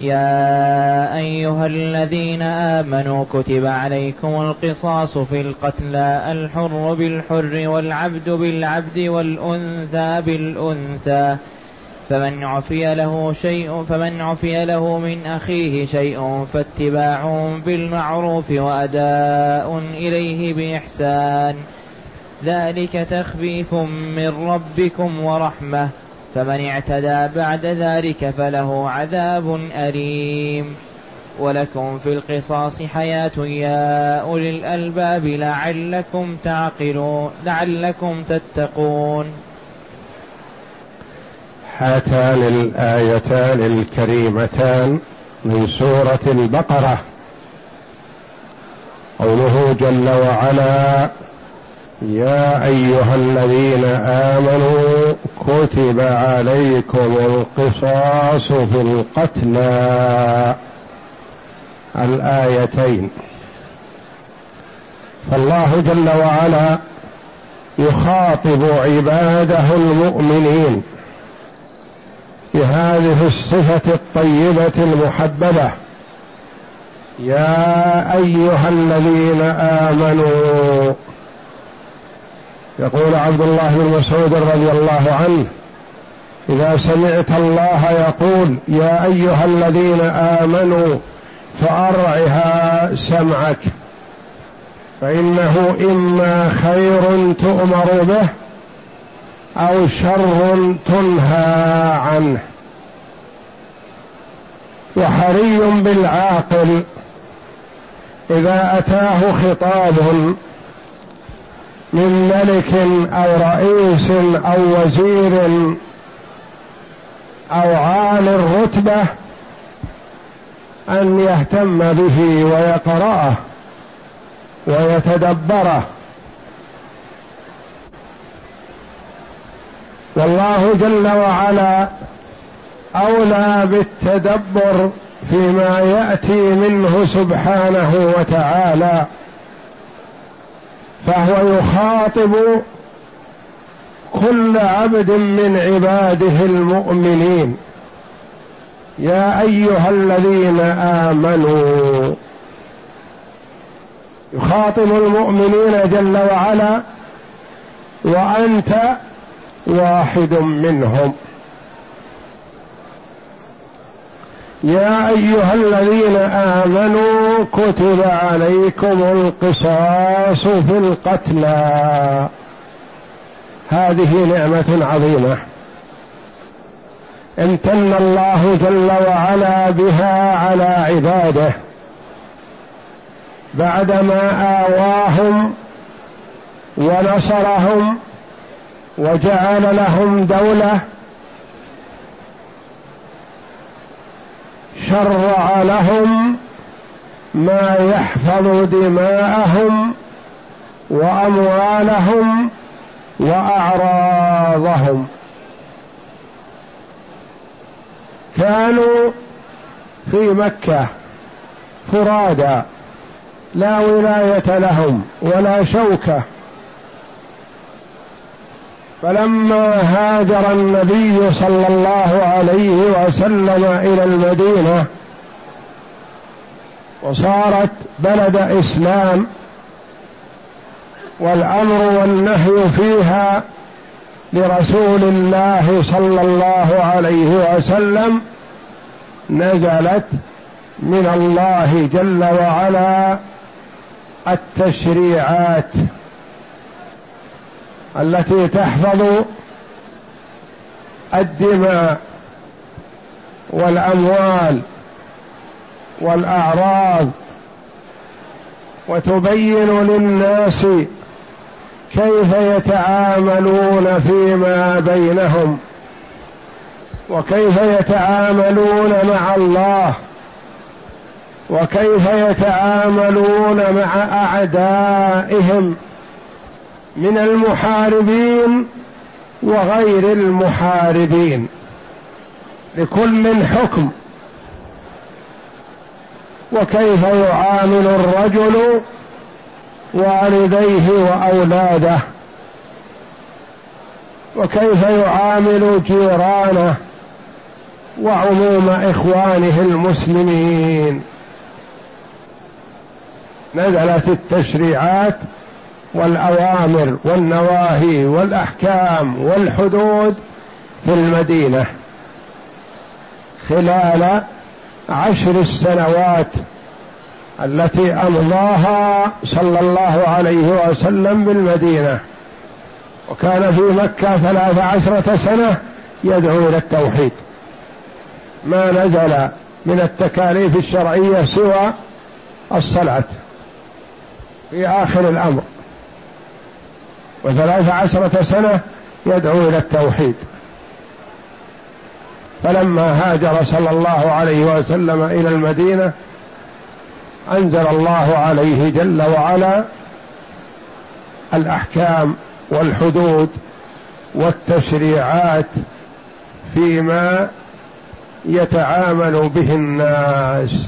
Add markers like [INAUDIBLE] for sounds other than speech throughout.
يا أيها الذين آمنوا كتب عليكم القصاص في القتلى الحر بالحر والعبد بالعبد والأنثى بالأنثى. فمن عفي له شيء فمن عفي له من أخيه شيء فاتباع بالمعروف وأداء إليه بإحسان. ذلك تخفيف من ربكم ورحمة. فمن اعتدى بعد ذلك فله عذاب أليم. ولكم في القصاص حياة يا أولي الألباب لعلكم تعقلون لعلكم تتقون. هاتان الآيتان الكريمتان من سورة البقرة. قوله جل وعلا يا أيها الذين آمنوا كتب عليكم القصاص في القتلى. الآيتين. فالله جل وعلا يخاطب عباده المؤمنين بهذه الصفة الطيبة المحببة. يا أيها الذين آمنوا يقول عبد الله بن مسعود رضي الله عنه إذا سمعت الله يقول يا أيها الذين آمنوا فأرعها سمعك فإنه إما خير تؤمر به أو شر تنهى عنه. وحري بالعاقل إذا أتاه خطاب من ملك أو رئيس أو وزير أو عال الرتبة أن يهتم به ويقرأه ويتدبره. والله جل وعلا أولى بالتدبر فيما يأتي منه سبحانه وتعالى. فهو يخاطب كل عبد من عباده المؤمنين. يا أيها الذين آمنوا. يخاطب المؤمنين جل وعلا وأنت واحد منهم. يا أيها الذين آمنوا كتب عليكم القصاص في القتلى. هذه نعمة عظيمة. امتن الله جل وعلا بها على عباده. بعدما آواهم ونصرهم وجعل لهم دولة شرع لهم ما يحفظ دماءهم وأموالهم وأعراضهم. كانوا في مكة فرادى لا ولاية لهم ولا شوكة. فلما هاجر النبي صلى الله عليه وسلم إلى المدينة وصارت بلد إسلام والأمر والنهي فيها لرسول الله صلى الله عليه وسلم نزلت من الله جل وعلا التشريعات. التي تحفظ الدماء والأموال والأعراض وتبين للناس كيف يتعاملون فيما بينهم وكيف يتعاملون مع الله وكيف يتعاملون مع أعدائهم من المحاربين وغير المحاربين. لكل حكم. وكيف يعامل الرجل والديه وأولاده. وكيف يعامل جيرانه وعموم إخوانه المسلمين. نزلت التشريعات والأوامر والنواهي والأحكام والحدود في المدينة خلال عشر السنوات التي أمضاها صلى الله عليه وسلم بالمدينة. وكان في مكة ثلاث عشرة سنة يدعو إلى التوحيد. ما نزل من التكاليف الشرعية سوى الصلاة في آخر الأمر. وثلاث عشرة سنة يدعو إلى التوحيد. فلما هاجر صلى الله عليه وسلم إلى المدينة أنزل الله عليه جل وعلا الأحكام والحدود والتشريعات فيما يتعامل به الناس.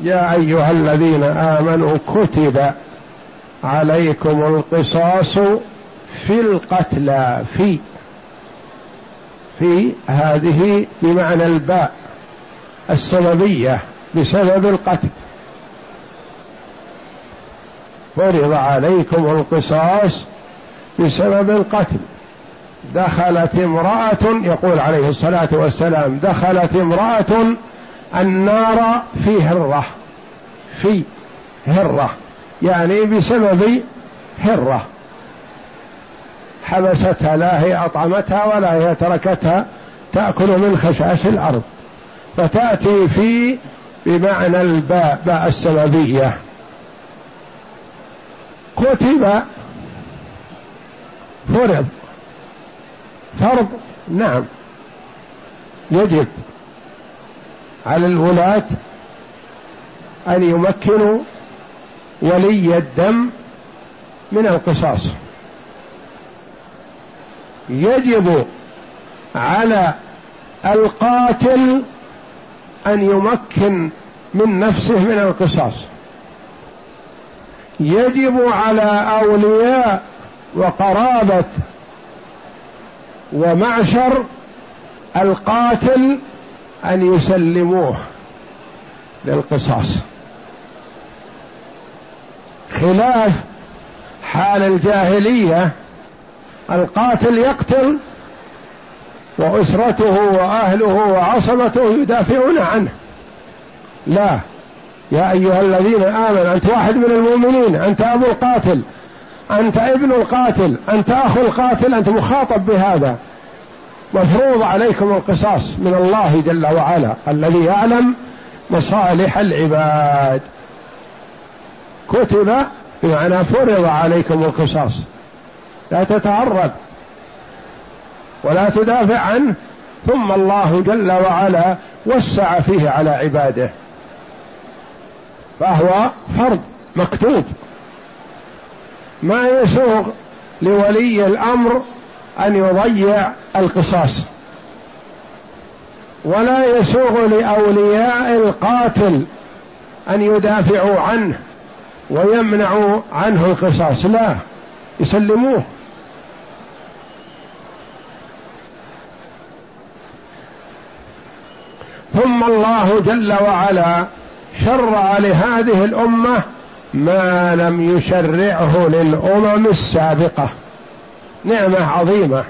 يا أيها الذين آمنوا كتب عليكم القصاص في القتلى في في هذه بمعنى الباء السببية بسبب القتل. فرض عليكم القصاص بسبب القتل. دخلت امرأة يقول عليه الصلاة والسلام دخلت امرأة النار في هرة في هرة. يعني بسبب هرة حبستها لا هي أطعمتها ولا هي تركتها تأكل من خشاش الأرض. فتأتي في بمعنى الباء باء السببية. كتب فرض. فرض نعم. يجب على الولاة أن يمكنوا ولي الدم من القصاص. يجب على القاتل أن يمكن من نفسه من القصاص. يجب على أولياء وقرابة ومعشر القاتل أن يسلموه للقصاص. خلاف حال الجاهلية القاتل يقتل وأسرته وأهله وعصبته يدافعون عنه. لا يا أيها الذين آمنوا أنت واحد من المؤمنين أنت أبو القاتل أنت ابن القاتل أنت اخو القاتل أنت مخاطب بهذا. مفروض عليكم القصاص من الله جل وعلا الذي يعلم مصالح العباد. كتب بمعنى فرض عليكم القصاص. لا تتعرض. ولا تدافع عنه. ثم الله جل وعلا وسع فيه على عباده. فهو فرض مكتوب. ما يسوغ لولي الأمر أن يضيع القصاص. ولا يسوغ لأولياء القاتل أن يدافعوا عنه. ويمنعوا عنه القصاص. لا يسلموه. ثم الله جل وعلا شرع لهذه الأمة ما لم يشرعه للأمم السابقة. نعمة عظيمة.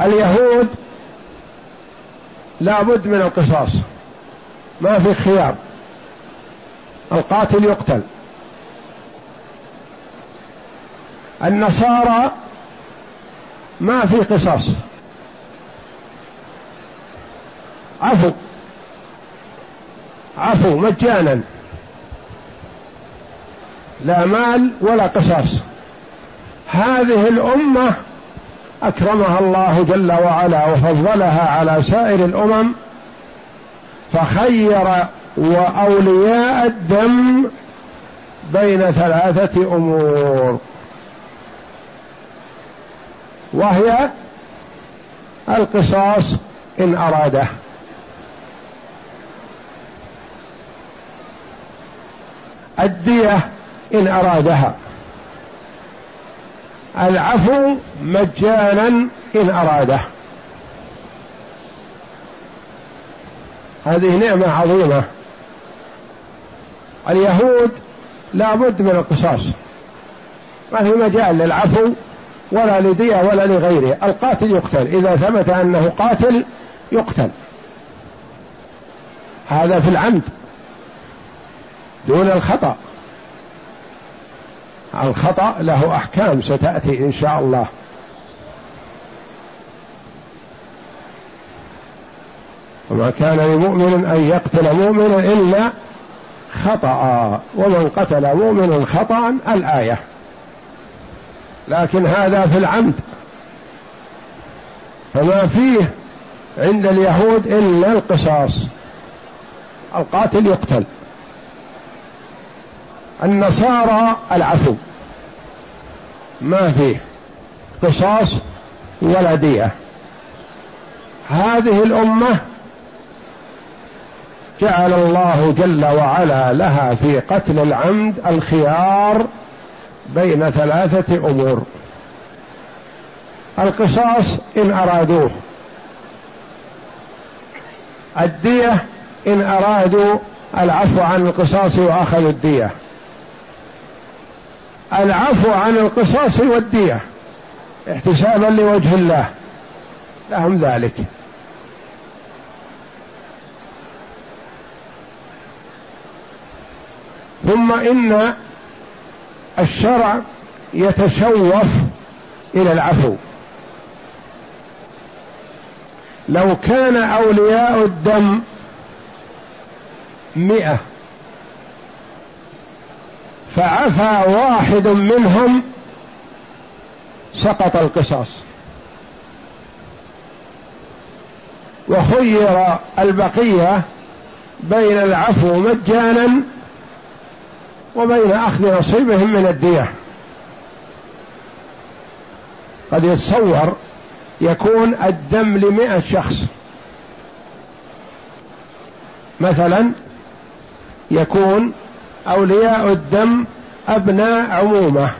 اليهود لا بد من القصاص. ما في خيار. القاتل يقتل. النصارى ما في قصاص. عفو. عفو مجانا. لا مال ولا قصاص. هذه الأمة أكرمها الله جل وعلا وفضلها على سائر الأمم فخير وأولياء الدم بين ثلاثة أمور. وهي القصاص إن أراده. الدية إن أرادها. العفو مجانا إن أراده. هذه نعمة عظيمة. اليهود لا بد من القصاص. ما في مجال للعفو ولا لدية ولا لغيره. القاتل يقتل. إذا ثبت أنه قاتل يقتل. هذا في العمد. دون الخطأ. الخطأ له أحكام ستأتي إن شاء الله. وما كان لمؤمن أن يقتل مؤمنا إلا خطأ ومن قتل مؤمنا خطأ الآية. لكن هذا في العمد. فما فيه عند اليهود إلا القصاص. القاتل يقتل. النصارى العفو. ما فيه. قصاص ولا دية. هذه الأمة جعل الله جل وعلا لها في قتل العمد الخيار بين ثلاثة أمور. القصاص إن أرادوه. الدية إن أرادوا العفو عن القصاص وأخذوا الدية. العفو عن القصاص والدية. احتسابا لوجه الله. لهم ذلك. ثم إن الشرع يتشوف إلى العفو. لو كان أولياء الدم مئة فعفى واحد منهم سقط القصاص. وخير البقية بين العفو مجانا وبين أخذ نصيبهم من الدية. قد يتصور يكون الدم لمئة شخص. مثلا يكون أولياء الدم أبناء عمومة.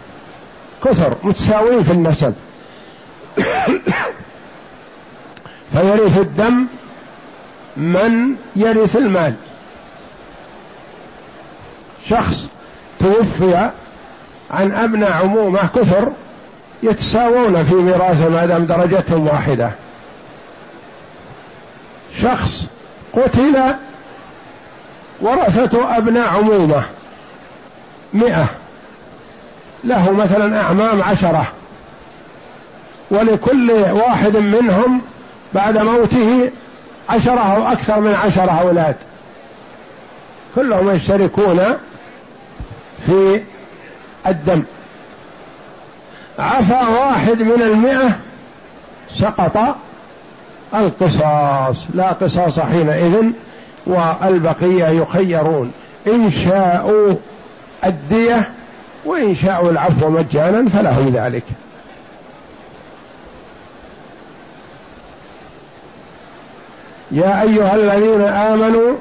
كثر متساويين في النسب. [COUGHS] فيرث الدم من يرث المال. شخص توفي عن أبناء عمومة كثر يتساوون في ميراثه ما دام درجتهم واحدة. شخص قتل ورثته أبناء عمومة مئة له مثلا أعمام عشرة ولكل واحد منهم بعد موته عشرة أو أكثر من عشرة أولاد. كلهم يشتركون في الدم. عفى واحد من المئة سقط القصاص. لا قصاص حينئذ والبقية يخيرون. إن شاءوا الدية وإن شاءوا العفو مجانا فلهم ذلك. يا أيها الذين آمنوا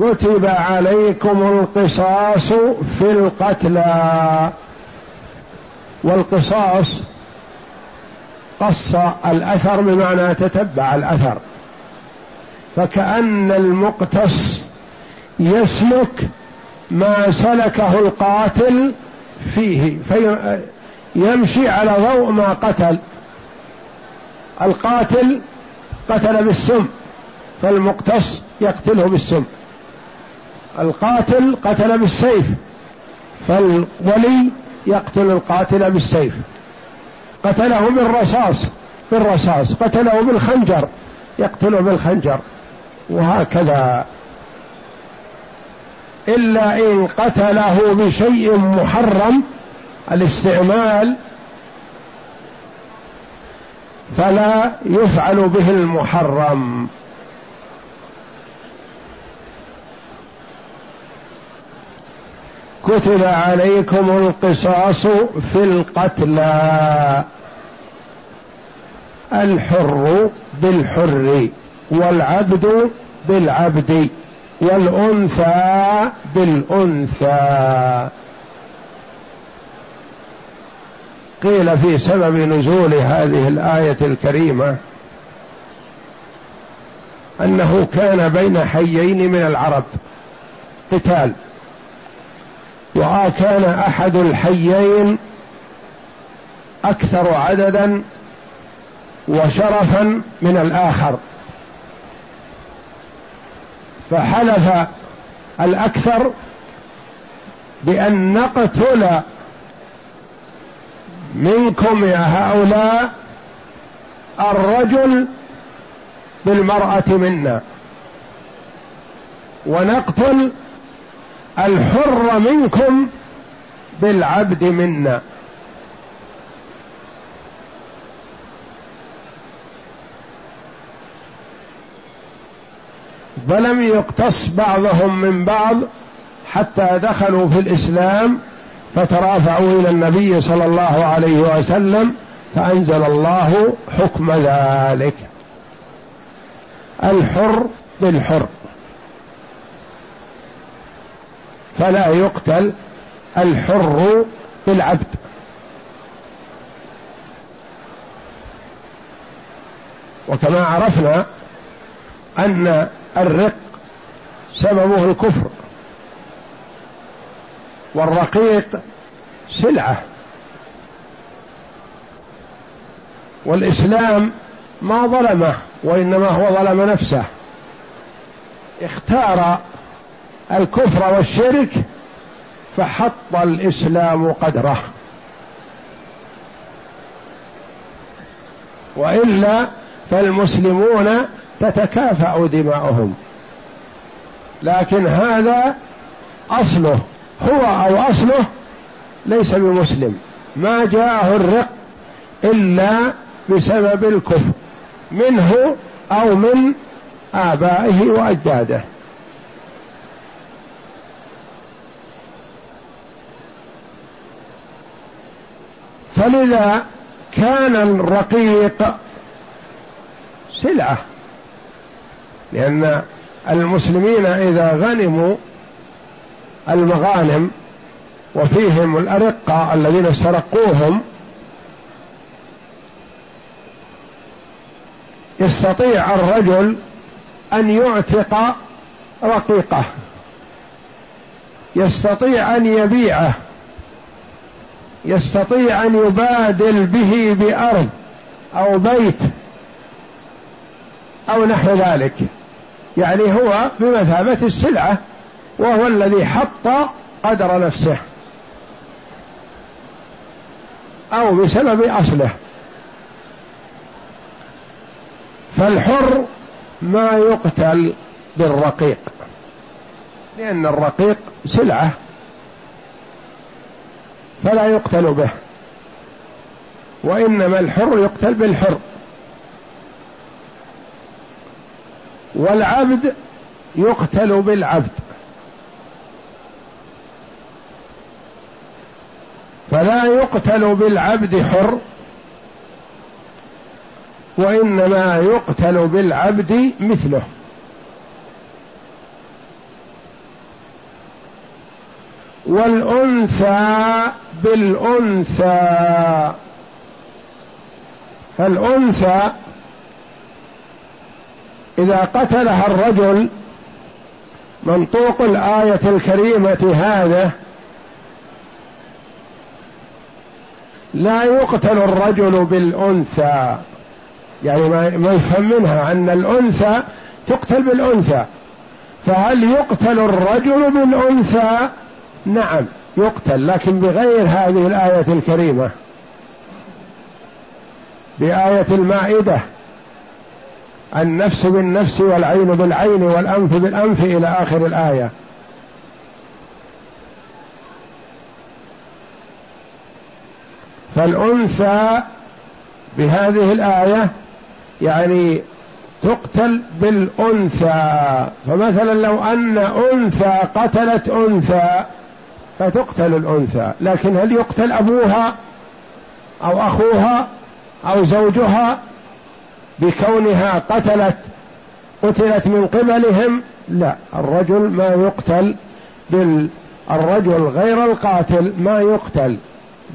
كتب عليكم القصاص في القتلى. والقصاص قص الأثر بمعنى تتبع الأثر. فكأن المقتص يسلك ما سلكه القاتل فيه فيمشي على ضوء ما قتل. القاتل قتل بالسم فالمقتص يقتله بالسم. القاتل قتل بالسيف فالولي يقتل القاتل بالسيف. قتله بالرصاص بالرصاص. قتله بالخنجر يقتله بالخنجر. وهكذا. إلا إن قتله بشيء محرم الاستعمال فلا يفعل به المحرم. كتب عليكم القصاص في القتلى. الحر بالحر والعبد بالعبد والأنثى بالأنثى. قيل في سبب نزول هذه الآية الكريمة أنه كان بين حيين من العرب قتال. وكان أحد الحيين أكثر عددا وشرفا من الآخر. فحلف الأكثر بأن نقتل منكم يا هؤلاء الرجل بالمرأة منا. ونقتل الحر منكم بالعبد منا. فلم يقتص بعضهم من بعض حتى دخلوا في الإسلام فترافعوا إلى النبي صلى الله عليه وسلم فأنزل الله حكم ذلك. الحر بالحر. فلا يقتل الحر بالعبد. وكما عرفنا أن الرق سببه الكفر والرقيق سلعة. والإسلام ما ظلمه وإنما هو ظلم نفسه. اختار الكفر والشرك فحط الإسلام قدره. وإلا فالمسلمون تتكافأ دماؤهم. لكن هذا أصله هو أو أصله ليس بمسلم. ما جاءه الرق إلا بسبب الكفر منه أو من آبائه وأجداده. فلذا كان الرقيق سلعة. لأن المسلمين إذا غنموا المغانم وفيهم الأرقة الذين استرقوهم يستطيع الرجل أن يعتق رقيقه يستطيع أن يبيعه. يستطيع أن يبادل به بأرض أو بيت أو نحو ذلك. يعني هو بمثابة السلعة وهو الذي حط قدر نفسه. أو بسبب أصله. فالحر ما يقتل بالرقيق لأن الرقيق سلعة. فلا يقتل به. وإنما الحر يقتل بالحر. والعبد يقتل بالعبد. فلا يقتل بالعبد حر وإنما يقتل بالعبد مثله. والأنثى بالأنثى. فالأنثى إذا قتلها الرجل منطوق الآية الكريمة هذا لا يقتل الرجل بالأنثى. يعني ما يفهم منها أن الأنثى تقتل بالأنثى. فهل يقتل الرجل بالأنثى؟ نعم يقتل لكن بغير هذه الآية الكريمة. بآية المائدة. النفس بالنفس والعين بالعين والأنف بالأنف إلى آخر الآية. فالأنثى بهذه الآية يعني تقتل بالأنثى. فمثلا لو أن أنثى قتلت أنثى فتقتل الأنثى. لكن هل يقتل أبوها أو أخوها أو زوجها بكونها قتلت قتلت من قبلهم؟ لا. الرجل ما يقتل بال الرجل غير القاتل ما يقتل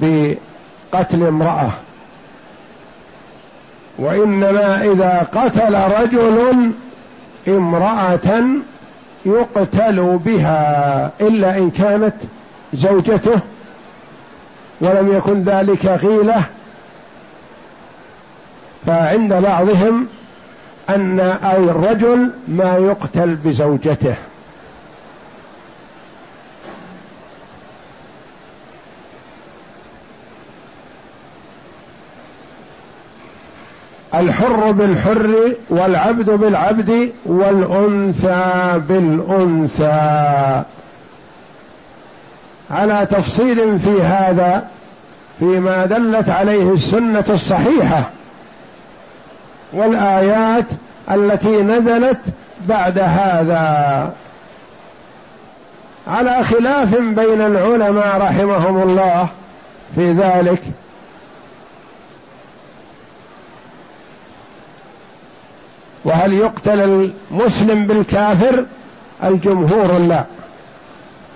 بقتل امرأة. وإنما إذا قتل رجل امرأة يقتل بها إلا إن كانت زوجته ولم يكن ذلك غيلة فعند بعضهم أن أي الرجل ما يقتل بزوجته. الحر بالحر والعبد بالعبد والأنثى بالأنثى. على تفصيل في هذا فيما دلت عليه السنة الصحيحة والآيات التي نزلت بعد هذا. على خلاف بين العلماء رحمهم الله في ذلك. وهل يقتل المسلم بالكافر؟ الجمهور لا.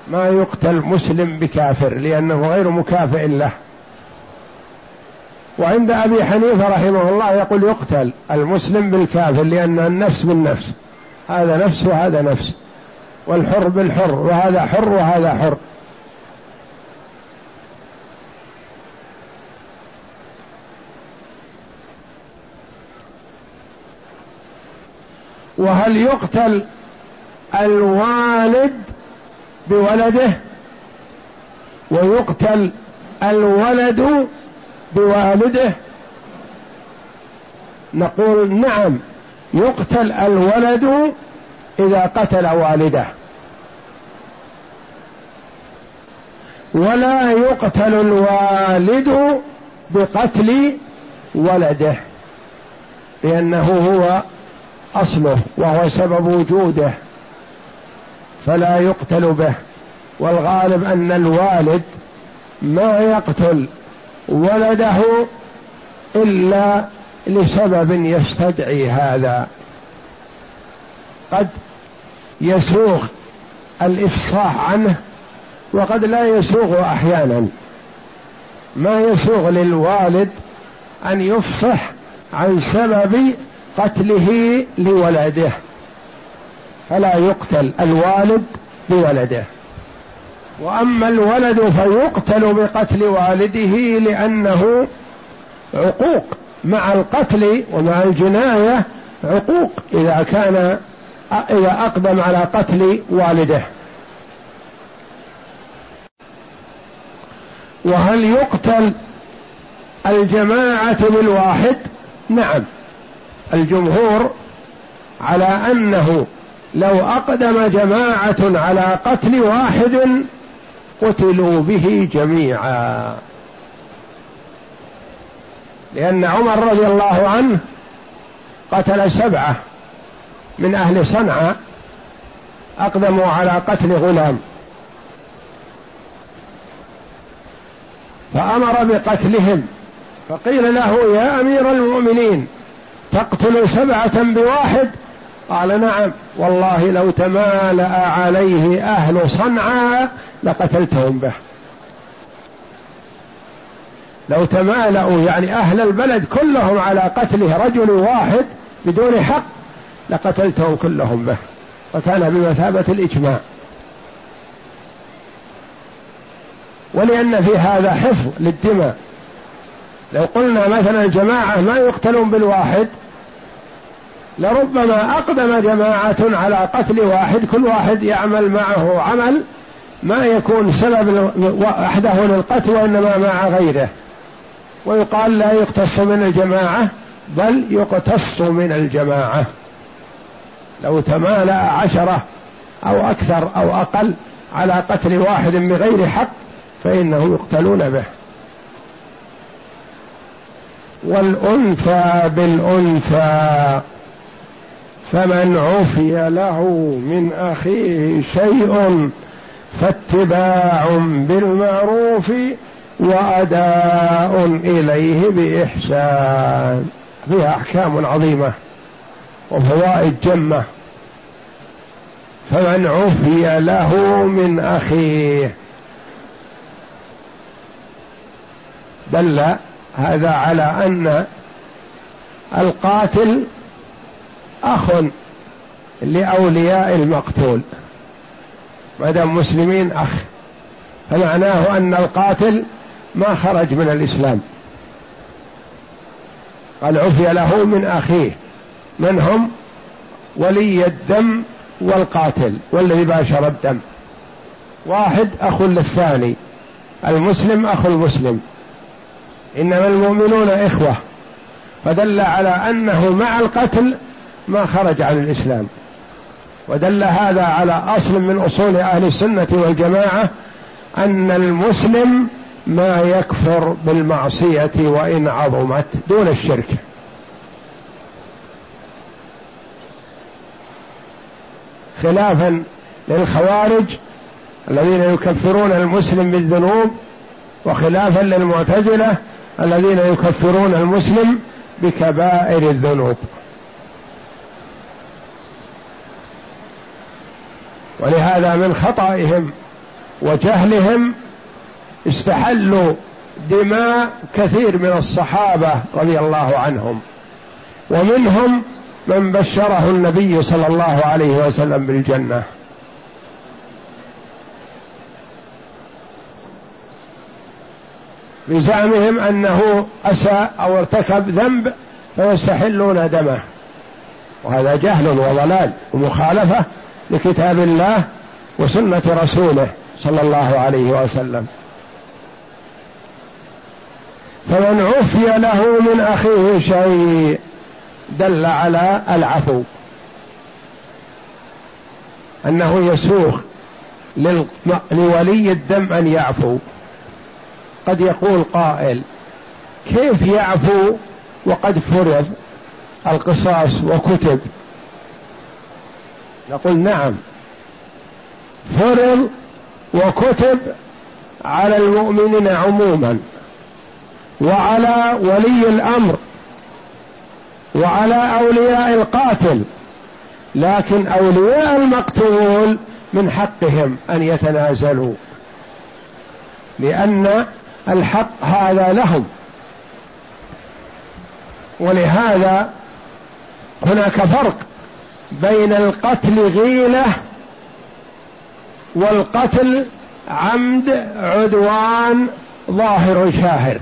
ما يقتل مسلم بكافر لأنه غير مكافئ له. وعند أبي حنيفة رحمه الله يقول يقتل المسلم بالكافر لأن النفس بالنفس. هذا نفس وهذا نفس. والحر بالحر وهذا حر وهذا حر. وهل يقتل الوالد بولده ويقتل الولد بوالده. نقول نعم يقتل الولد إذا قتل والده. ولا يقتل الوالد بقتل ولده لأنه هو أصله وهو سبب وجوده. فلا يقتل به. والغالب أن الوالد ما يقتل ولده إلا لسبب يستدعي هذا. قد يسوغ الإفصاح عنه وقد لا يسوغ أحيانا. ما يسوغ للوالد أن يفصح عن سبب قتله لولده. فلا يقتل الوالد بولده. وأما الولد فيقتل بقتل والده لأنه عقوق. مع القتل ومع الجناية عقوق إذا كان إذا أقدم على قتل والده. وهل يقتل الجماعة بالواحد؟ نعم. الجمهور على أنه لو أقدم جماعة على قتل واحد قتلوا به جميعا. لأن عمر رضي الله عنه قتل سبعة من أهل صنعاء أقدموا على قتل غلام. فأمر بقتلهم فقيل له يا أمير المؤمنين تقتل سبعة بواحد قال نعم. والله لو تمالأ عليه أهل صنعاء لقتلتهم به. لو تمالأوا يعني أهل البلد كلهم على قتله رجل واحد بدون حق لقتلتهم كلهم به. وكان بمثابة الإجماع. ولأن في هذا حفظ للدماء. لو قلنا مثلا جماعة ما يقتلون بالواحد لربما أقدم جماعة على قتل واحد كل واحد يعمل معه عمل ما يكون سبب وحده للقتل وإنما مع غيره. ويقال لا يقتص من الجماعة بل يقتص من الجماعة. لو تمالأ عشرة أو أكثر أو أقل على قتل واحد بغير حق فإنه يقتلون به. والأنثى بالأنثى. فمن عفي له من أخيه شيء فاتباع بالمعروف وأداء إليه بإحسان. فيها أحكام عظيمة وفوائد جمة. فمن عفي له من أخيه. دل هذا على أن القاتل أخ لأولياء المقتول ما دام مسلمين أخ فمعناه أن القاتل ما خرج من الإسلام. قال عفي له من أخيه من هم؟ ولي الدم والقاتل والذي باشر الدم. واحد أخ للثاني المسلم اخو المسلم. إنما المؤمنون إخوة. فدل على أنه مع القتل ما خرج عن الإسلام. ودل هذا على أصل من أصول أهل السنة والجماعة أن المسلم ما يكفر بالمعصية وإن عظمت دون الشرك. خلافا للخوارج الذين يكفرون المسلم بالذنوب وخلافا للمعتزلة الذين يكفرون المسلم بكبائر الذنوب. ولهذا من خطئهم وجهلهم استحلوا دماء كثير من الصحابة رضي الله عنهم. ومنهم من بشره النبي صلى الله عليه وسلم بالجنة. بزعمهم أنه اساء أو ارتكب ذنب فيستحلون دمه. وهذا جهل وضلال ومخالفة لكتاب الله وسنة رسوله صلى الله عليه وسلم. فمن عفي له من أخيه شيء دل على العفو. أنه يسوغ لولي الدم أن يعفو. قد يقول قائل كيف يعفو وقد فرض القصاص وكتب؟ نقول نعم. فرض وكتب على المؤمنين عموما وعلى ولي الأمر وعلى أولياء القاتل لكن أولياء المقتول من حقهم أن يتنازلوا لأن الحق هذا لهم. ولهذا هناك فرق بين القتل غيلة والقتل عمد عدوان ظاهر شاهر.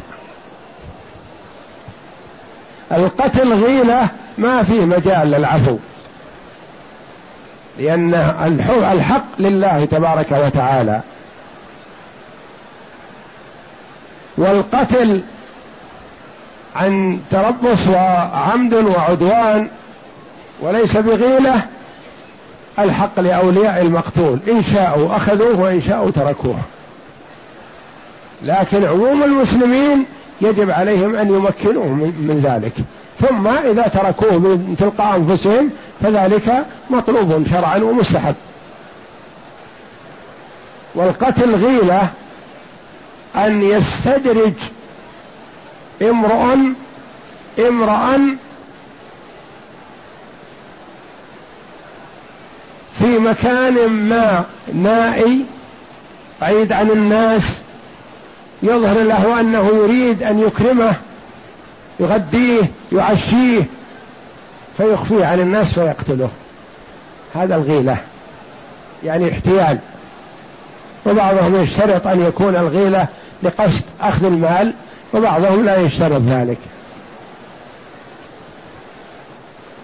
القتل غيلة ما فيه مجال للعفو. لأن الحق لله تبارك وتعالى. والقتل عن تربص وعمد وعدوان وليس بغيلة الحق لأولياء المقتول. إن شاءوا أخذوه وإن شاءوا تركوه. لكن عموم المسلمين يجب عليهم أن يمكنوه من ذلك. ثم إذا تركوه من تلقاء أنفسهم فذلك مطلوب شرعا ومستحب. والقتل غيلة أن يستدرج امرؤ امرأ في مكان ما نائي بعيد عن الناس يظهر له أنه يريد أن يكرمه يغديه يعشيه فيخفيه عن الناس فيقتله هذا الغيلة يعني احتيال. وبعضهم يشترط أن يكون الغيلة لقصد أخذ المال وبعضهم لا يشترط ذلك.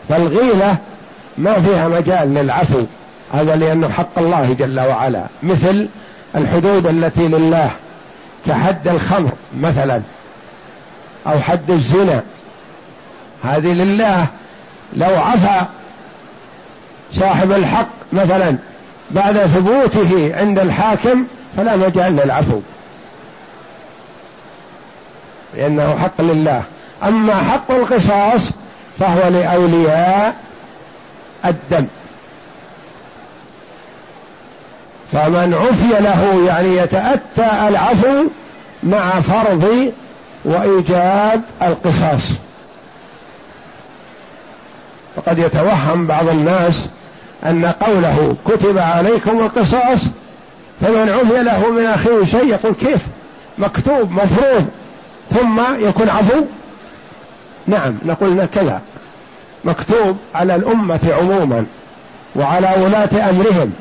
فالغيلة ما فيها مجال للعفو. هذا لأنه حق الله جل وعلا. مثل الحدود التي لله كحد الخمر مثلا أو حد الزنا. هذه لله. لو عفى صاحب الحق مثلا بعد ثبوته عند الحاكم فلا مجال للعفو. لأنه حق لله. أما حق القصاص فهو لأولياء الدم. فمن عفي له يعني يتأتى العفو مع فرض وإيجاب القصاص. وقد يتوهم بعض الناس أن قوله كتب عليكم القصاص فمن عفي له من أخيه شيء يقول كيف؟ مكتوب مفروض. ثم يكون عفو؟ نعم نقول كذا. مكتوب على الأمة عموما وعلى ولاة أمرهم.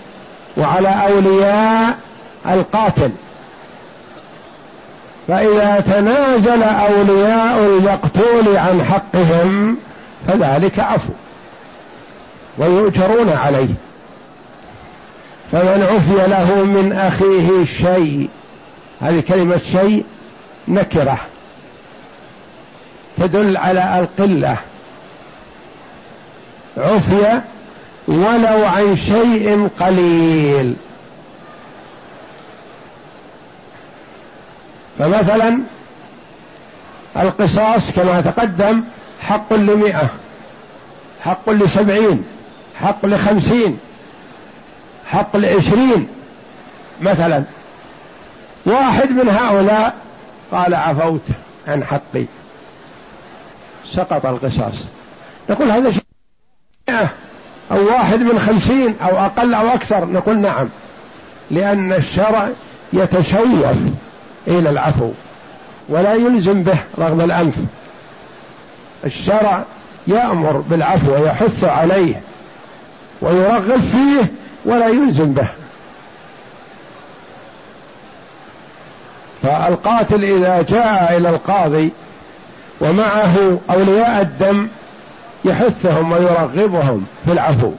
وعلى أولياء القاتل. فإذا تنازل أولياء المقتول عن حقهم فذلك عفو ويؤجرون عليه. فمن عفي له من أخيه شيء هذه كلمة شيء نكرة. تدل على القلة. عفي ولو عن شيء قليل. فمثلا القصاص كما تقدم حق لمئة حق لسبعين حق لخمسين حق لعشرين. مثلا واحد من هؤلاء قال عفوت عن حقي. سقط القصاص. نقول هذا شيء. أو واحد من خمسين أو أقل أو أكثر نقول نعم لأن الشرع يتشوف إلى العفو ولا يلزم به رغم الأنف. الشرع يأمر بالعفو ويحث عليه ويرغب فيه ولا يلزم به. فالقاتل إذا جاء إلى القاضي ومعه أولياء الدم يحثهم ويرغبهم في العفو.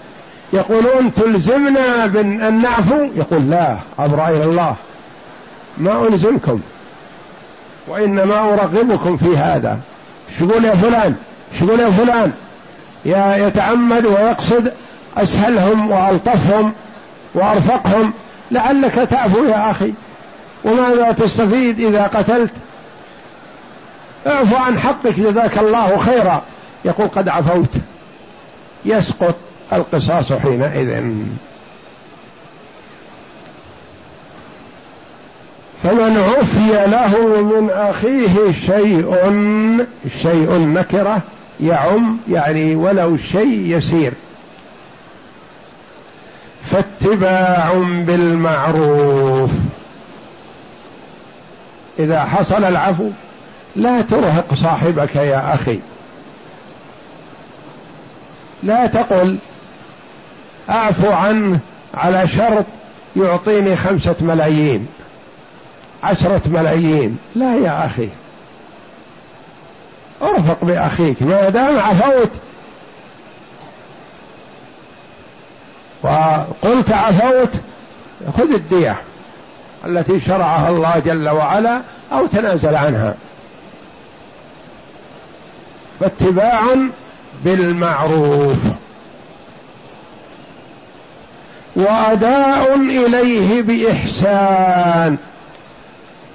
يقولون تلزمنا بأن نعفو؟ يقول لا أبرأ إلى الله. ما ألزمكم وإنما أرغبكم في هذا. شقول يا فلان؟ شقول يا فلان؟ يا يتعمد ويقصد أسهلهم وألطفهم وأرفقهم. لعلك تعفو يا أخي. وماذا تستفيد إذا قتلت؟ اعفو عن حقك جزاك الله خيرا. يقول قد عفوت. يسقط القصاص حينئذ. فمن عفي له من أخيه شيء شيء نكرة يعم يعني ولو شيء يسير. فاتباع بالمعروف. إذا حصل العفو لا ترهق صاحبك يا أخي. لا تقل أعفو عنه على شرط يعطيني خمسة ملايين عشرة ملايين. لا يا أخي. أرفق بأخيك. ما دام عفوت. وقلت عفوت خذ الدية التي شرعها الله جل وعلا أو تنازل عنها. فاتباع بالمعروف. وأداء إليه بإحسان.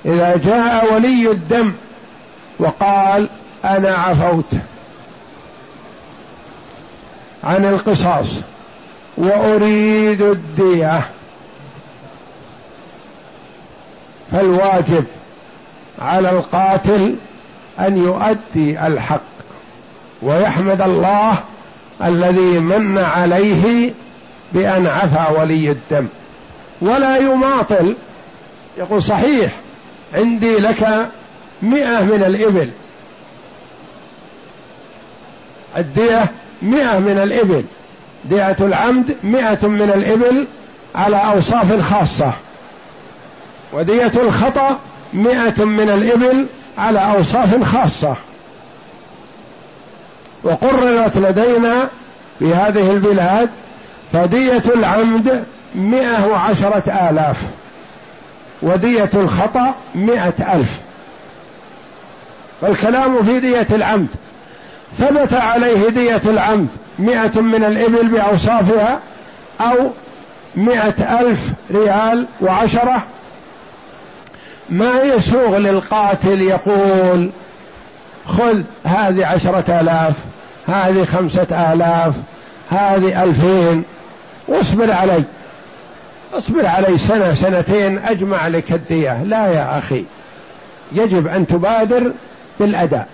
إذا جاء ولي الدم وقال أنا عفوت عن القصاص وأريد الدية فالواجب على القاتل أن يؤدي الحق. ويحمد الله الذي من عليه بأن عفى ولي الدم. ولا يماطل. يقول صحيح عندي لك مئة من الإبل. الدية مئة من الإبل. دية العمد مئة من الإبل على أوصاف خاصة. ودية الخطأ مئة من الإبل على أوصاف خاصة. وقررت لدينا في هذه البلاد فدية العمد مئة وعشرة آلاف ودية الخطأ مئة ألف والكلام في دية العمد ثبت عليه دية العمد مئة من الإبل بأوصافها أو مئة ألف ريال وعشرة ما يسوغ للقاتل يقول خذ هذه عشرة آلاف هذه خمسة آلاف هذه ألفين واصبر علي اصبر علي سنة سنتين أجمع لك الدية. لا يا أخي يجب أن تبادر بالأداء.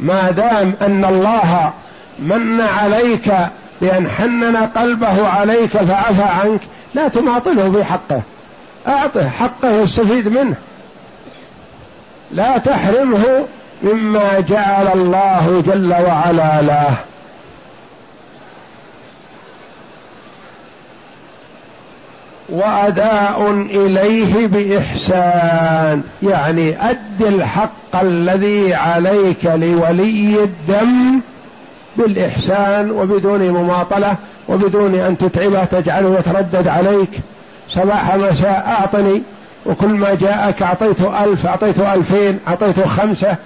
ما دام أن الله من عليك بأن حنن قلبه عليك فعفى عنك لا تماطله في حقه أعطه حقه يستفيد منه. لا تحرمه مما جعل الله جل وعلا له. وأداء إليه بإحسان يعني اد الحق الذي عليك لولي الدم بالإحسان وبدون مماطلة وبدون أن تتعبه تجعله يتردد عليك. صباح مساء أعطني وكل ما جاءك أعطيته ألف أعطيته ألفين أعطيته خمسة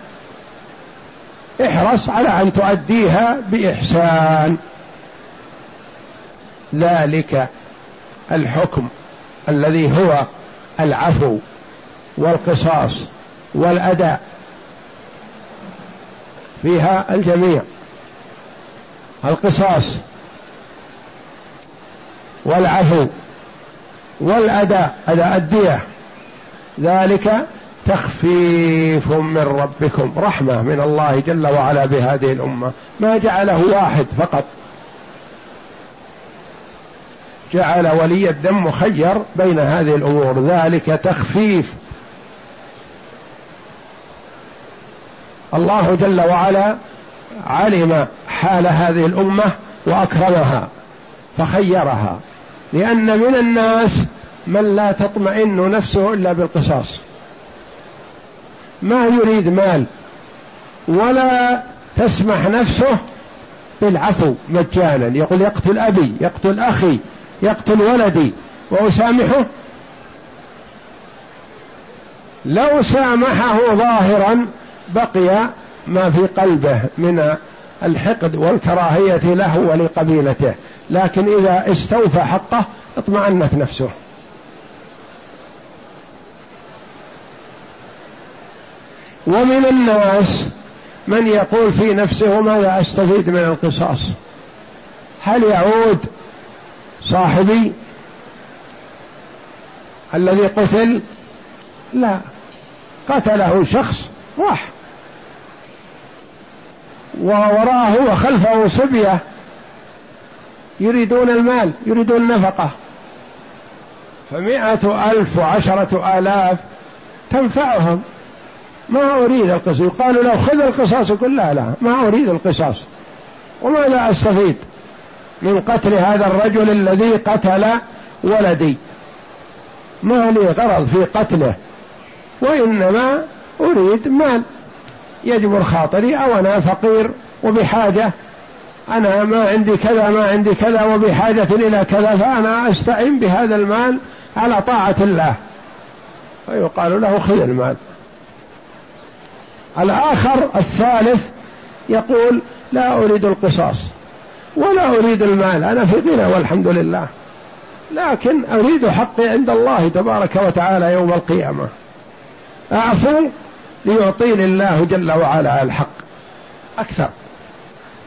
احرص على أن تؤديها بإحسان. ذلك الحكم الذي هو العفو والقصاص والأداء فيها الجميع. القصاص والعفو والأداء أداء الدية. ذلك تخفيف من ربكم. رحمة من الله جل وعلا بهذه الأمة. ما جعله واحد فقط. جعل ولي الدم مخير بين هذه الأمور. ذلك تخفيف. الله جل وعلا علم حال هذه الأمة وأكرمها فخيرها. لأن من الناس من لا تطمئن نفسه إلا بالقصاص. ما يريد مال ولا تسمح نفسه بالعفو مجانا. يقول يقتل أبي يقتل أخي يقتل ولدي. وأسامحه؟ لو سامحه ظاهرا بقي ما في قلبه من الحقد والكراهية له ولقبيلته. لكن إذا استوفى حقه اطمأنت نفسه. ومن الناس من يقول في نفسه ماذا أستفيد من القصاص. هل يعود صاحبي الذي قتل؟ لا. قتله شخص راح ووراه وخلفه صبية يريدون المال يريدون النفقة. فمائة ألف وعشرة آلاف تنفعهم. ما أريد القصاص. يقال له خذ القصاص لا لا ما أريد القصاص. وماذا أستفيد من قتل هذا الرجل الذي قتل ولدي؟ ما لي غرض في قتله وإنما أريد مال. يجبر خاطري أو أنا فقير وبحاجة. أنا ما عندي كذا ما عندي كذا وبحاجة إلى كذا فأنا أستعين بهذا المال على طاعة الله. فيقال له خذ المال. الآخر الثالث يقول لا أريد القصاص ولا أريد المال أنا في غنى والحمد لله لكن أريد حقي عند الله تبارك وتعالى يوم القيامة. أعفو ليعطيني الله جل وعلا الحق أكثر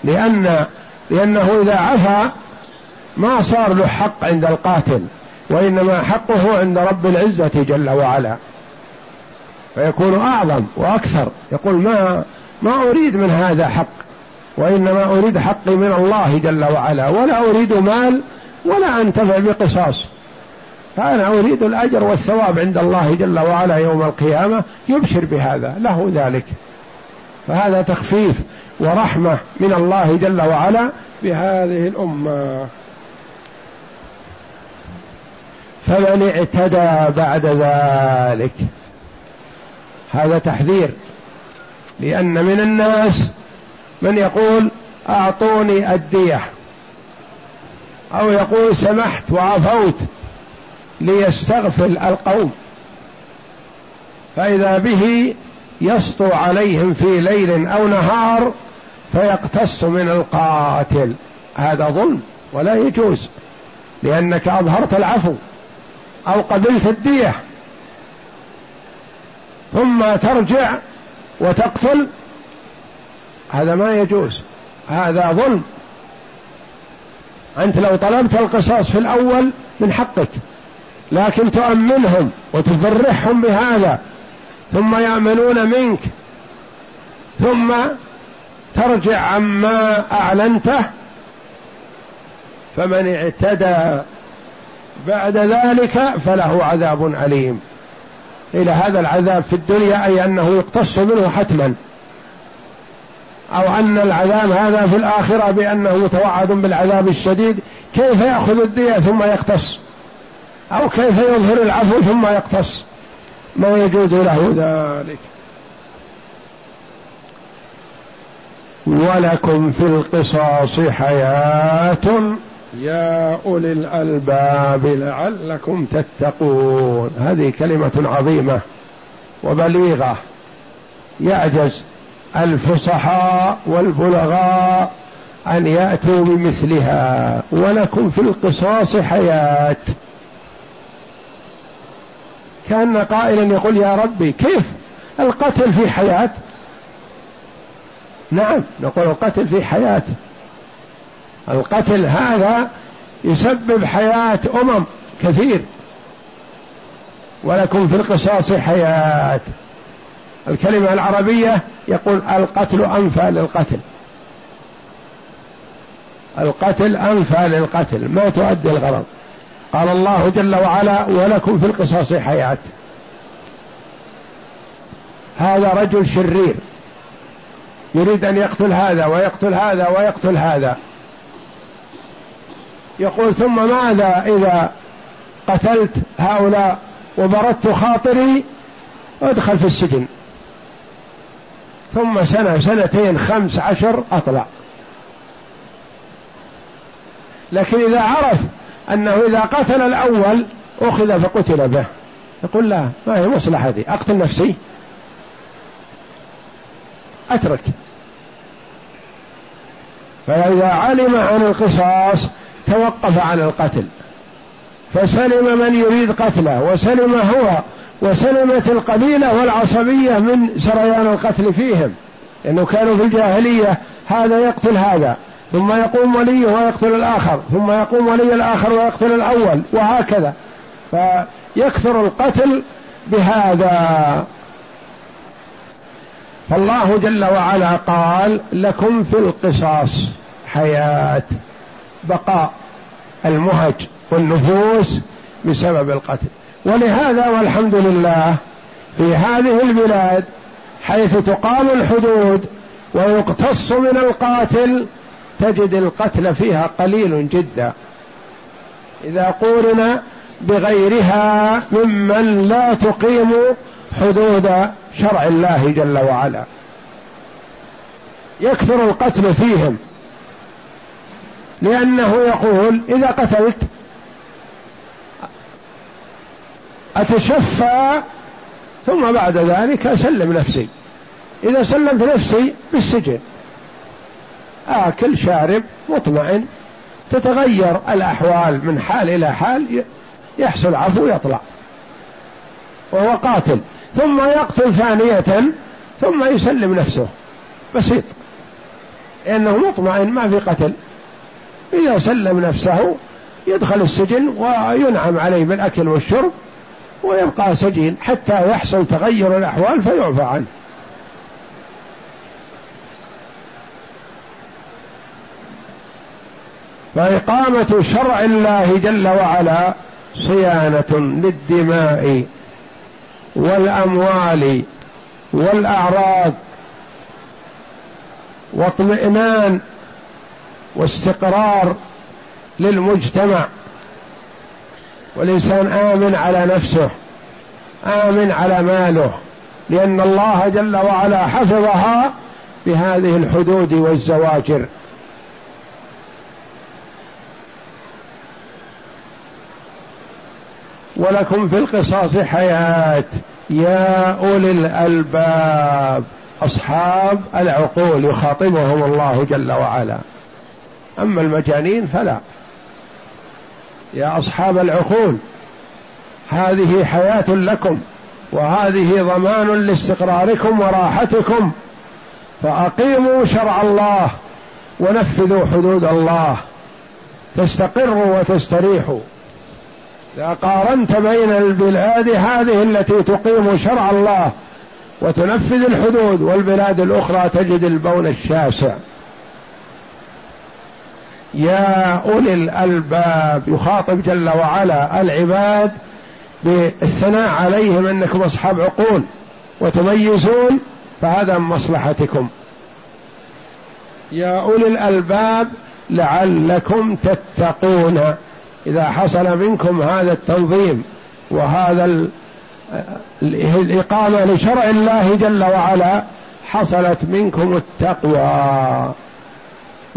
لأن لأنه إذا عفا ما صار له حق عند القاتل وإنما حقه عند رب العزة جل وعلا. فيكون أعظم وأكثر. يقول ما ما أريد من هذا حق وإنما أريد حقي من الله جل وعلا. ولا أريد مال ولا أنتفع بقصاص. فأنا أريد الأجر والثواب عند الله جل وعلا يوم القيامة. يبشر بهذا له ذلك. فهذا تخفيف ورحمة من الله جل وعلا بهذه الأمة. فمن اعتدى بعد ذلك هذا تحذير. لأن من الناس من يقول أعطوني الدية. أو يقول سمحت وعفوت ليستغفل القوم. فإذا به يسطو عليهم في ليل أو نهار فيقتص من القاتل. هذا ظلم ولا يجوز لأنك أظهرت العفو أو قبلت الدية. ثم ترجع وتقتل هذا ما يجوز. هذا ظلم. أنت لو طلبت القصاص في الأول من حقك لكن تؤمنهم وتفرحهم بهذا ثم يأمنون منك ثم ترجع عما أعلنته فمن اعتدى بعد ذلك فله عذاب أليم. إلى هذا العذاب في الدنيا أي أنه يقتص منه حتما. أو أن العذاب هذا في الآخرة بأنه متوعد بالعذاب الشديد كيف يأخذ الدية ثم يقتص؟ أو كيف يظهر العفو ثم يقتص؟ ما يجوز له ذلك. ولكم في القصاص حياة. يا أولي الألباب لعلكم تتقون. هذه كلمة عظيمة وبليغة. يعجز الفصحاء والبلغاء أن يأتوا بمثلها. ولكم في القصاص حياة. كأن قائلا يقول يا ربي كيف القتل في حياة؟ نعم نقول القتل في حياة. القتل هذا يسبب حياة أمم كثير ولكم في القصاص حياة. الكلمة العربية يقول القتل أنفى للقتل. القتل أنفى للقتل ما تؤدي الغرض. قال الله جل وعلا ولكم في القصاص حياة. هذا رجل شرير يريد أن يقتل هذا ويقتل هذا ويقتل هذا. يقول ثم ماذا إذا قتلت هؤلاء وبردت خاطري؟ أدخل في السجن. ثم سنة سنتين خمس عشر أطلع. لكن إذا عرف أنه إذا قتل الأول أخذ فقتل به. يقول لا ما هي مصلحتي أقتل نفسي. أترك. فإذا علم عن القصاص توقف عن القتل. فسلم من يريد قتله وسلم هو وسلمت القبيلة والعصبية من سريان القتل فيهم. لأنه كانوا في الجاهلية هذا يقتل هذا. ثم يقوم وليه ويقتل الآخر ثم يقوم ولي الآخر ويقتل الأول وهكذا. فيكثر القتل بهذا. فالله جل وعلا قال لكم في القصاص حياة. بقاء المهج والنفوس بسبب القتل. ولهذا والحمد لله في هذه البلاد حيث تقام الحدود ويقتص من القاتل تجد القتل فيها قليل جدا. إذا قورن بغيرها ممن لا تقيم حدود شرع الله جل وعلا. يكثر القتل فيهم. لأنه يقول إذا قتلت أتشفى ثم بعد ذلك أسلم نفسي. إذا سلمت نفسي بالسجن. آكل شارب مطمئن تتغير الأحوال من حال إلى حال يحصل عفو يطلع. وهو قاتل. ثم يقتل ثانية ثم يسلم نفسه. بسيط. لأنه مطمئن ما في قتل. إذا سلم نفسه يدخل السجن وينعم عليه بالأكل والشرب ويبقى سجين حتى يحصل تغير الأحوال فيعفى عنه. فإقامة شرع الله جل وعلا صيانة للدماء والأموال والأعراض واطمئنان واستقرار للمجتمع. والإنسان آمن على نفسه آمن على ماله لأن الله جل وعلا حفظها بهذه الحدود والزواجر. ولكم في القصاص حياة. يا أولي الألباب أصحاب العقول يخاطبهم الله جل وعلا. أما المجانين فلا. يا أصحاب العقول هذه حياة لكم وهذه ضمان لاستقراركم وراحتكم فأقيموا شرع الله ونفذوا حدود الله. تستقروا وتستريحوا. إذا قارنت بين البلاد هذه التي تقيم شرع الله وتنفذ الحدود والبلاد الأخرى تجد البون الشاسع. يا أولي الألباب يخاطب جل وعلا العباد بالثناء عليهم أنكم أصحاب عقول وتميزون فهذا من مصلحتكم. يا أولي الألباب لعلكم تتقون. إذا حصل منكم هذا التنظيم وهذا الإقامة لشرع الله جل وعلا حصلت منكم التقوى.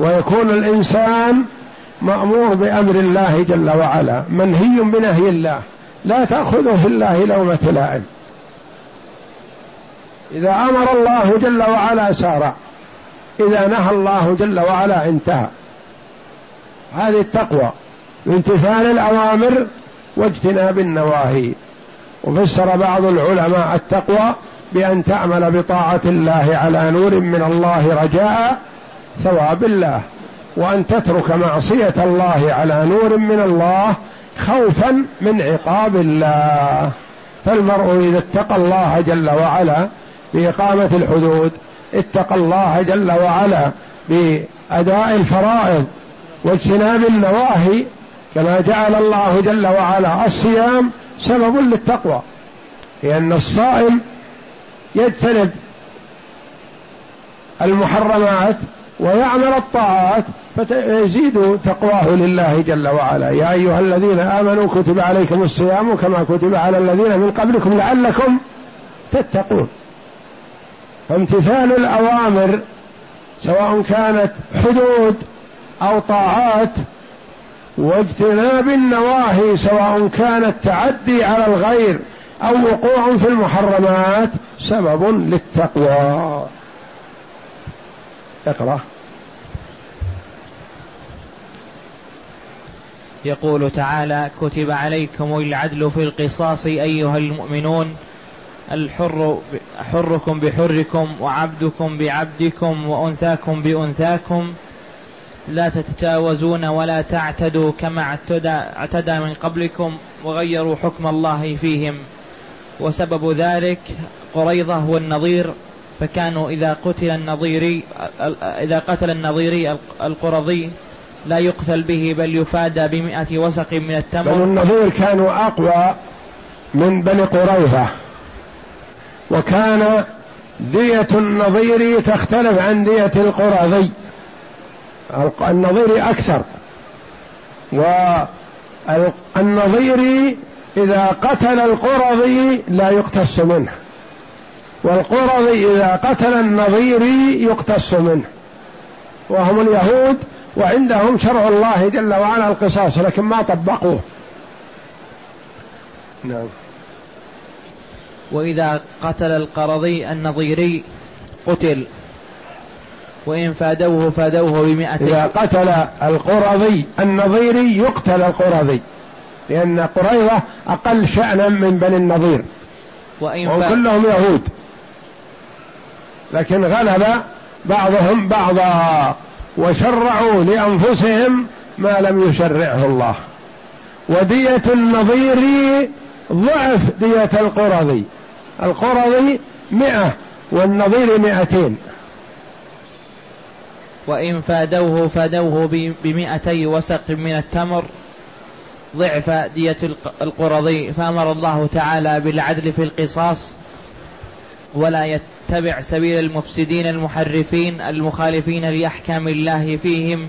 ويكون الإنسان مأمور بأمر الله جل وعلا منهي بنهي الله لا تأخذه في الله لومة لائم. إذا أمر الله جل وعلا سارع إذا نهى الله جل وعلا انتهى. هذه التقوى بامتثال الأوامر واجتناب النواهي. وفسر بعض العلماء التقوى بأن تعمل بطاعة الله على نور من الله رجاء ثواب الله وأن تترك معصية الله على نور من الله خوفا من عقاب الله. فالمرء إذا اتقى الله جل وعلا بإقامة الحدود اتقى الله جل وعلا بأداء الفرائض واجتناب النواهي كما جعل الله جل وعلا الصيام سبب للتقوى لأن الصائم يجتنب المحرمات ويعمل الطاعات فيزيد تقواه لله جل وعلا. يا أيها الذين آمنوا كتب عليكم الصيام كما كتب على الذين من قبلكم لعلكم تتقون. فامتثال الأوامر سواء كانت حدود أو طاعات واجتناب النواهي سواء كان التعدي على الغير أو وقوع في المحرمات سبب للتقوى. اقرأ. يقول تعالى كتب عليكم العدل في القصاص أيها المؤمنون الحر حركم بحركم وعبدكم بعبدكم وأنثاكم بأنثاكم لا تتجاوزون ولا تعتدوا كما اعتدى, اعتدى من قبلكم وغيروا حكم الله فيهم. وسبب ذلك قريضة والنظير فكانوا إذا قتل النظيري إذا قتل النظيري القرظي لا يقتل به بل يفادى بمئة وسق من التمر. بنو النظير كانوا أقوى من بني قريظة وكان دية النظير تختلف عن دية القرظي النظير أكثر والنظير إذا قتل القرظي لا يقتص منه والقرظي إذا قتل النظيري يقتص منه. وهم اليهود وعندهم شرع الله جل وعلا القصاص لكن ما طبقوه. نعم. وإذا قتل القرظي النظيري قتل. وإن فادوه فادوه بمئة إذا قتل القرظي النظيري يقتل القرظي لأن قريظة أقل شأنا من بني النظير. وإن وكلهم يهود. لكن غلب بعضهم بعضا. وشرعوا لأنفسهم ما لم يشرعه الله. ودية النظير ضعف دية القرظي القرظي مئة والنظير مئتين. وإن فادوه فادوه بمئتي وسق من التمر ضعف دية القرضي. فأمر الله تعالى بالعدل في القصاص ولا يتبع سبيل المفسدين المحرفين المخالفين لأحكام الله فيهم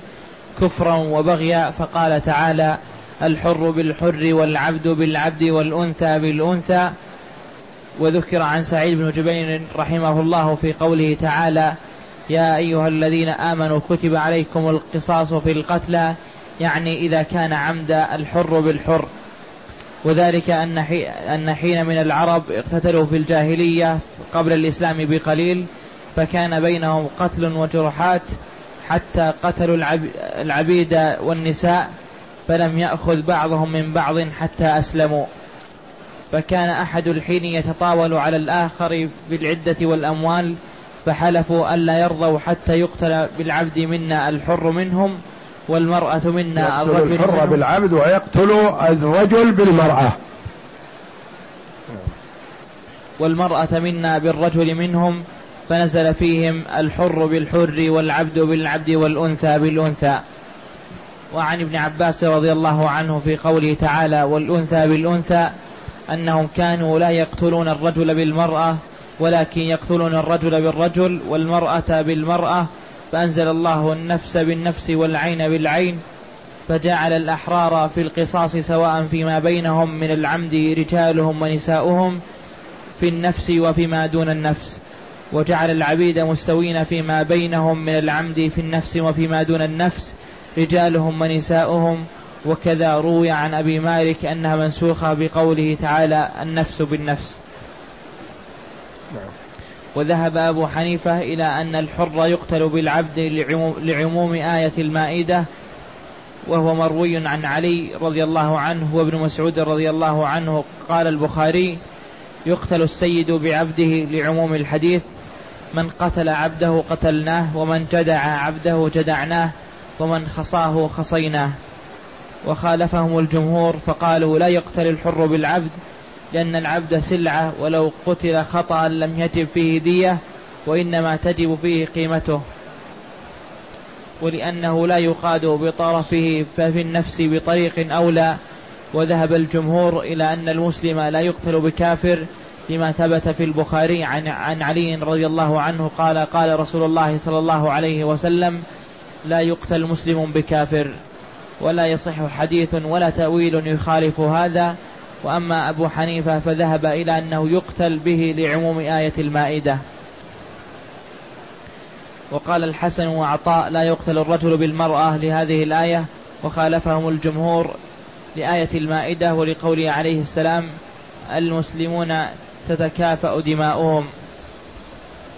كفرا وبغيا فقال تعالى الحر بالحر والعبد بالعبد والأنثى بالأنثى. وذكر عن سعيد بن جبير رحمه الله في قوله تعالى يا أيها الذين آمنوا كتب عليكم القصاص في القتلى يعني إذا كان عمد الحر بالحر. وذلك أن حين من العرب اقتتلوا في الجاهلية قبل الإسلام بقليل فكان بينهم قتل وجرحات حتى قتلوا العبيد والنساء فلم يأخذ بعضهم من بعض حتى أسلموا. فكان أحد الحين يتطاول على الآخر في العدة والأموال فحلفوا ألا يرضوا حتى يقتل بالعبد منا الحر منهم والمرأة منا الرجل الحر بالعبد ويقتل الرجل بالمرأة. والمرأة منا بالرجل منهم فنزل فيهم الحر بالحر والعبد بالعبد والأنثى بالأنثى. وعن ابن عباس رضي الله عنه في قوله تعالى والأنثى بالأنثى أنهم كانوا لا يقتلون الرجل بالمرأة ولكن يقتلون الرجل بالرجل والمرأة بالمرأة فأنزل الله النفس بالنفس والعين بالعين فجعل الأحرار في القصاص سواء فيما بينهم من العمد رجالهم ونساؤهم في النفس وفيما دون النفس. وجعل العبيد مستوين فيما بينهم من العمد في النفس وفيما دون النفس رجالهم ونساؤهم. وكذا روي عن أبي مالك أنها منسوخة بقوله تعالى النفس بالنفس. نعم. وذهب أبو حنيفة إلى أن الحر يقتل بالعبد لعموم آية المائدة وهو مروي عن علي رضي الله عنه وابن مسعود رضي الله عنه. قال البخاري يقتل السيد بعبده لعموم الحديث. من قتل عبده قتلناه ومن جدع عبده جدعناه ومن خصاه خصيناه. وخالفهم الجمهور فقالوا لا يقتل الحر بالعبد لأن العبد سلعة ولو قتل خطأ لم يجب فيه دية وإنما تجب فيه قيمته. ولأنه لا يقاد بطرفه ففي النفس بطريق أولى. وذهب الجمهور إلى أن المسلم لا يقتل بكافر لما ثبت في البخاري عن عن علي رضي الله عنه قال قال رسول الله صلى الله عليه وسلم لا يقتل مسلم بكافر. ولا يصح حديث ولا تأويل يخالف هذا. وأما أبو حنيفة فذهب إلى أنه يقتل به لعموم آية المائدة. وقال الحسن وعطاء لا يقتل الرجل بالمرأة لهذه الآية وخالفهم الجمهور لآية المائدة ولقوله عليه السلام المسلمون تتكافأ دماؤهم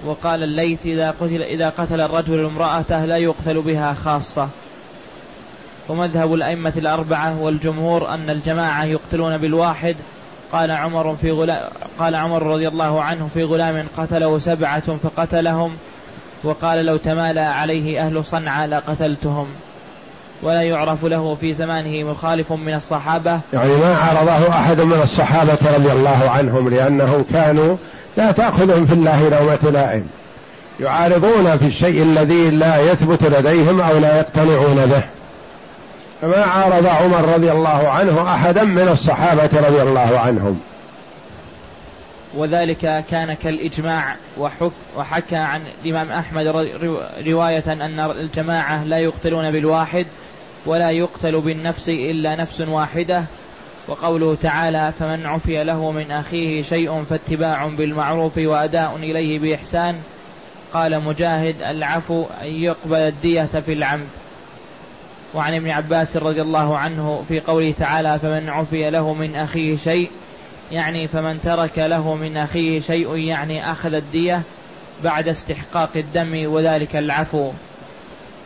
وقال الليث إذا قتل إذا قتل الرجل امرأته لا يقتل بها خاصة ومذهب الأئمة الأربعة والجمهور أن الجماعة يقتلون بالواحد. قال عمر في غلام قال عمر رضي الله عنه في غلام قتله سبعة فقتلهم وقال لو تمالى عليه أهل صنعاء لقتلتهم. ولا يعرف له في زمانه مخالف من الصحابة. يعني ما عارضه أحد من الصحابة رضي الله عنهم لأنهم كانوا لا تأخذهم في الله لومة لائم. يعارضون في الشيء الذي لا يثبت لديهم أو لا يقتنعون به. فما عارض عمر رضي الله عنه أحدا من الصحابة رضي الله عنهم. وذلك كان كالإجماع وحك وحكى عن الإمام أحمد رواية أن الجماعة لا يقتلون بالواحد ولا يقتل بالنفس إلا نفس واحدة وقوله تعالى فمن عفي له من أخيه شيء فاتباع بالمعروف وأداء إليه بإحسان. قال مجاهد العفو أن يقبل الدية في العمد. وعن ابن عباس رضي الله عنه في قوله تعالى فمن عفي له من أخيه شيء يعني فمن ترك له من أخيه شيء يعني أخذ الدية بعد استحقاق الدم وذلك العفو.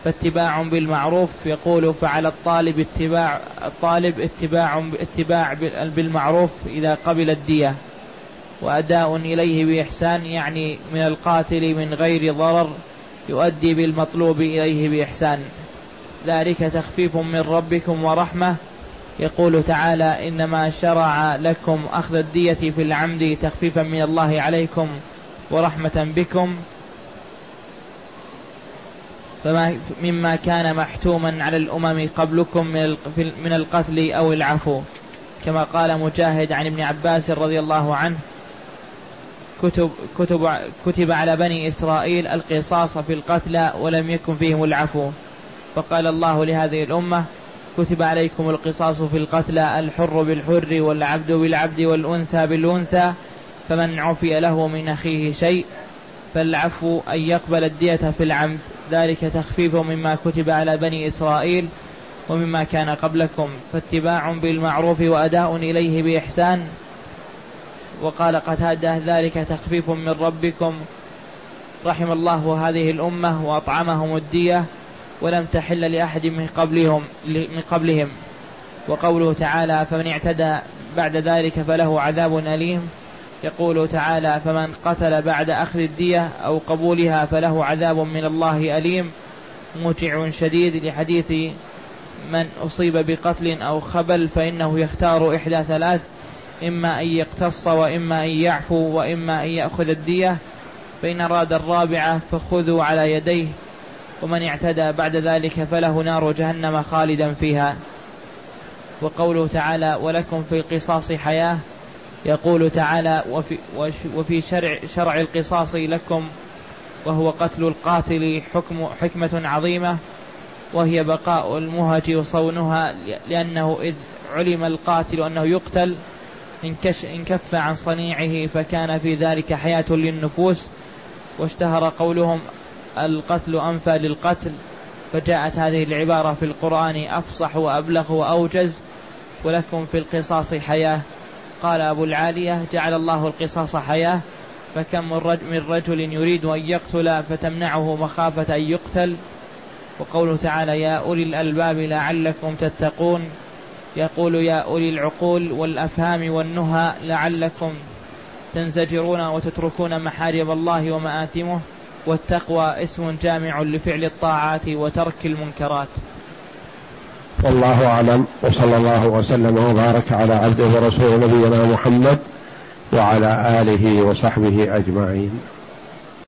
فاتباع بالمعروف يقول فعلى الطالب اتباع الطالب اتباع اتباع بالمعروف إذا قبل الدية. وأداء إليه بإحسان يعني من القاتل من غير ضرر يؤدي بالمطلوب إليه بإحسان. ذلك تخفيف من ربكم ورحمة. يقول تعالى إنما شرع لكم أخذ الدية في العمد تخفيفا من الله عليكم ورحمة بكم. فما مما كان محتوما على الأمم قبلكم من القتل أو العفو. كما قال مجاهد عن ابن عباس رضي الله عنه كتب, كتب, كتب على بني إسرائيل القصاص في القتلى ولم يكن فيهم العفو. فقال الله لهذه الأمة كتب عليكم القصاص في القتلى الحر بالحر والعبد بالعبد والأنثى بالأنثى فمن عفي له من أخيه شيء فالعفو أن يقبل الدية في العمد. ذلك تخفيف مما كتب على بني إسرائيل ومما كان قبلكم فاتباع بالمعروف وأداء إليه بإحسان. وقال قتادة ذلك تخفيف من ربكم. رحم الله هذه الأمة وأطعمهم الدية. ولم تحل لأحد من قبلهم من قبلهم. وقوله تعالى فمن اعتدى بعد ذلك فله عذاب أليم. يقول تعالى فمن قتل بعد أخذ الدية أو قبولها فله عذاب من الله أليم. موجع شديد لحديث من أصيب بقتل أو خبل فإنه يختار إحدى ثلاث إما أن يقتص وإما أن يعفو وإما أن يأخذ الدية. فإن أراد الرابعة فخذوا على يديه. ومن اعتدى بعد ذلك فله نار جهنم خالدا فيها. وقوله تعالى ولكم في القصاص حياة. يقول تعالى وفي, وفي شرع, شرع القصاص لكم وهو قتل القاتل حكم حكمة عظيمة وهي بقاء المهج وصونها لأنه إذ علم القاتل أنه يقتل انكش انكف عن صنيعه فكان في ذلك حياة للنفوس واشتهر قولهم القتل أنفى للقتل فجاءت هذه العبارة في القرآن أفصح وأبلغ وأوجز ولكم في القصاص حياة. قال أبو العالية جعل الله القصاص حياة فكم من رجل يريد أن يقتل فتمنعه مخافة أن يقتل. وقوله تعالى يا أولي الألباب لعلكم تتقون. يقول يا أولي العقول والأفهام والنهى لعلكم تنزجرون وتتركون محارم الله ومآثمه. والتقوى اسم جامع لفعل الطاعات وترك المنكرات. والله أعلم وصلى الله وسلم وبارك على عبده ورسوله نبينا محمد وعلى آله وصحبه أجمعين.